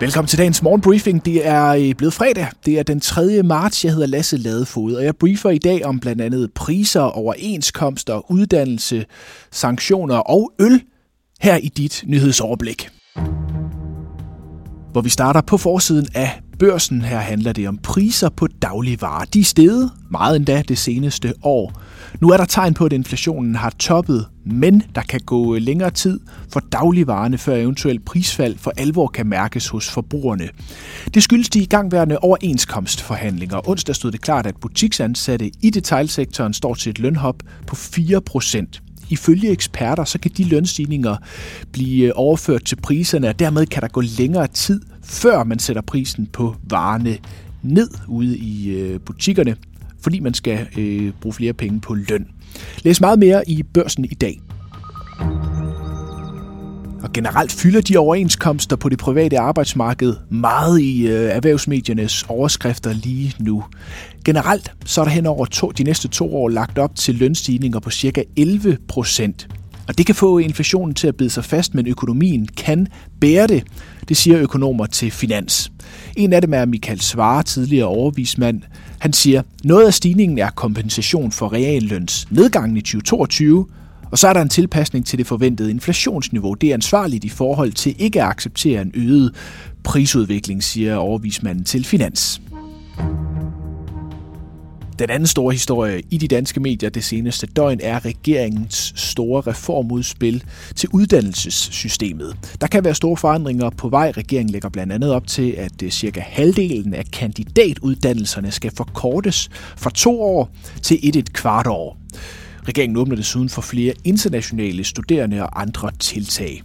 Velkommen til dagens morgenbriefing. Det er øh, blevet fredag. Det er den 3. marts. Jeg hedder Lasse Ladefod, og jeg briefer i dag om blandt andet priser, overenskomster, uddannelse, sanktioner og øl her i dit nyhedsoverblik. Hvor vi starter på forsiden af børsen. Her handler det om priser på dagligvarer. De er steget meget endda det seneste år. Nu er der tegn på, at inflationen har toppet, men der kan gå længere tid for dagligvarerne, før eventuelt prisfald for alvor kan mærkes hos forbrugerne. Det skyldes de igangværende overenskomstforhandlinger. Onsdag stod det klart, at butiksansatte i detailsektoren står til et lønhop på 4 procent. Ifølge eksperter så kan de lønstigninger blive øh, overført til priserne, og dermed kan der gå længere tid, før man sætter prisen på varerne ned ude i øh, butikkerne fordi man skal øh, bruge flere penge på løn. Læs meget mere i børsen i dag. Og generelt fylder de overenskomster på det private arbejdsmarked meget i øh, erhvervsmediernes overskrifter lige nu. Generelt så er der hen over to, de næste to år lagt op til lønstigninger på ca. 11 procent. Og det kan få inflationen til at bide sig fast, men økonomien kan bære det, det siger økonomer til Finans. En af dem er Michael Svare, tidligere overvismand. Han siger, noget af stigningen er kompensation for realløns nedgangen i 2022, og så er der en tilpasning til det forventede inflationsniveau. Det er ansvarligt i forhold til ikke at acceptere en øget prisudvikling, siger overvismanden til Finans. Den anden store historie i de danske medier det seneste døgn er regeringens store reformudspil til uddannelsessystemet. Der kan være store forandringer på vej. Regeringen lægger blandt andet op til, at øh, cirka halvdelen af kandidatuddannelserne skal forkortes fra to år til et et kvart år. Regeringen åbner desuden for flere internationale studerende og andre tiltag.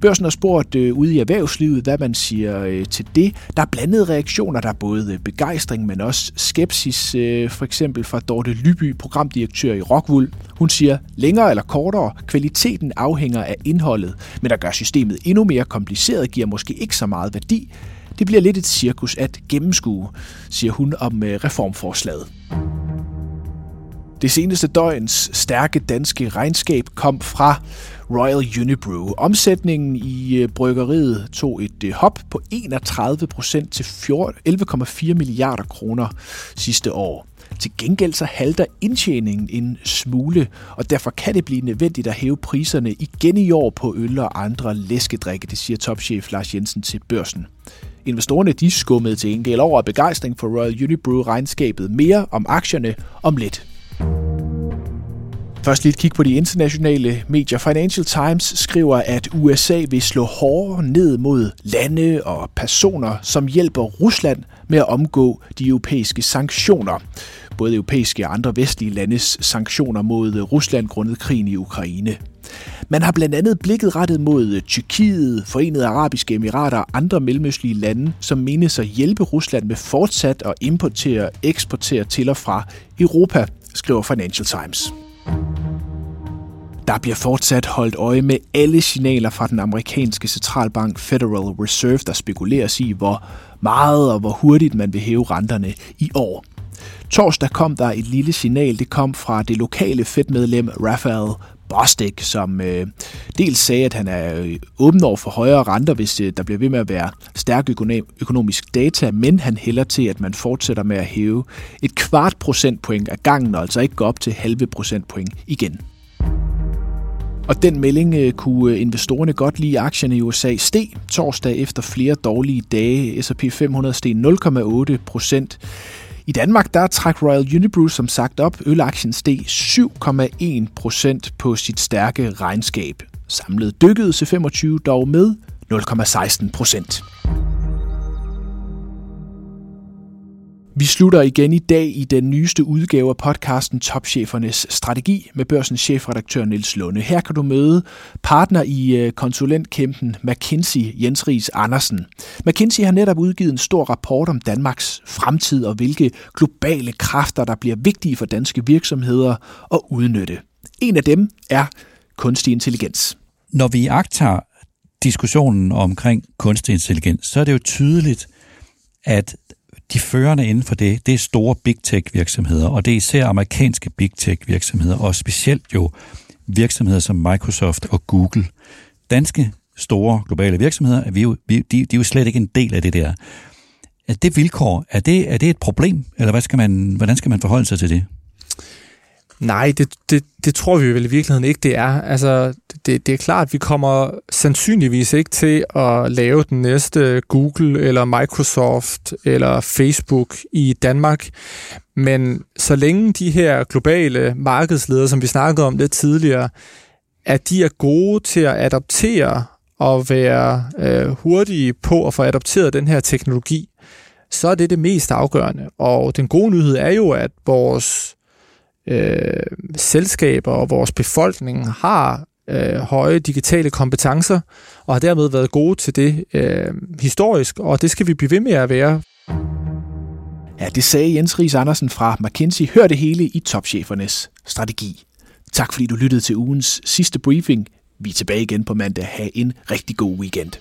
Børsen har spurgt øh, ude i erhvervslivet, hvad man siger øh, til det. Der er blandede reaktioner, der er både øh, begejstring, men også skepsis. Øh, for eksempel fra Dorte Lyby, programdirektør i Rockwool. Hun siger, længere eller kortere, kvaliteten afhænger af indholdet, men der gør systemet endnu mere kompliceret, giver måske ikke så meget værdi. Det bliver lidt et cirkus at gennemskue, siger hun om øh, reformforslaget. Det seneste døgns stærke danske regnskab kom fra Royal Unibrew. Omsætningen i øh, bryggeriet tog et øh, hop på 31 procent til 11,4 milliarder kroner sidste år. Til gengæld så halter indtjeningen en smule, og derfor kan det blive nødvendigt at hæve priserne igen i år på øl og andre læskedrikke, det siger topchef Lars Jensen til børsen. Investorerne de skummede til gengæld over begejstring for Royal Unibrew regnskabet. Mere om aktierne om lidt. Først lige et kig på de internationale medier. Financial Times skriver, at USA vil slå hårdere ned mod lande og personer, som hjælper Rusland med at omgå de europæiske sanktioner. Både europæiske og andre vestlige landes sanktioner mod Rusland grundet krigen i Ukraine. Man har blandt andet blikket rettet mod Tyrkiet, Forenede Arabiske Emirater og andre mellemøstlige lande, som menes at hjælpe Rusland med fortsat at importere og eksportere til og fra Europa, skriver Financial Times. Der bliver fortsat holdt øje med alle signaler fra den amerikanske centralbank Federal Reserve, der spekuleres i, hvor meget og hvor hurtigt man vil hæve renterne i år. Torsdag kom der et lille signal. Det kom fra det lokale Fed-medlem Rafael Bostic, som øh, dels sagde, at han er øh, åben over for højere renter, hvis øh, der bliver ved med at være stærk økonomisk data, men han hælder til, at man fortsætter med at hæve et kvart procentpoint af gangen, og altså ikke går op til halve procentpoint igen. Og den melding øh, kunne øh, investorerne godt lide. Aktierne i USA steg torsdag efter flere dårlige dage. S&P 500 steg 0,8 procent. I Danmark der træk Royal Unibrew som sagt op. Ølaktien steg 7,1 procent på sit stærke regnskab. Samlet dykkede C25 dog med 0,16 procent. Vi slutter igen i dag i den nyeste udgave af podcasten Topchefernes Strategi med børsens chefredaktør Niels Lunde. Her kan du møde partner i øh, konsulentkæmpen McKinsey Jens Ries Andersen. McKinsey har netop udgivet en stor rapport om Danmarks fremtid og hvilke globale kræfter, der bliver vigtige for danske virksomheder at udnytte. En af dem er kunstig intelligens. Når vi agter diskussionen omkring kunstig intelligens, så er det jo tydeligt, at de førende inden for det, det er store big tech virksomheder, og det er især amerikanske big tech virksomheder, og specielt jo virksomheder som Microsoft og Google. Danske store globale virksomheder, at vi jo, vi, de, de er jo slet ikke en del af det der. Er det vilkår, er det, er det et problem, eller hvad skal man, hvordan skal man forholde sig til det? Nej, det, det, det tror vi vel i virkeligheden ikke, det er. Altså, det, det er klart, at vi kommer sandsynligvis ikke til at lave den næste Google eller Microsoft eller Facebook i Danmark. Men så længe de her globale markedsledere, som vi snakkede om lidt tidligere, at de er gode til at adoptere og være øh, hurtige på at få adopteret den her teknologi, så er det det mest afgørende. Og den gode nyhed er jo, at vores øh, selskaber og vores befolkning har øh, høje digitale kompetencer, og har dermed været gode til det øh, historisk, og det skal vi blive ved med at være. Ja, det sagde Jens Ries Andersen fra McKinsey. Hør det hele i topchefernes strategi. Tak fordi du lyttede til ugens sidste briefing. Vi er tilbage igen på mandag. Ha' en rigtig god weekend.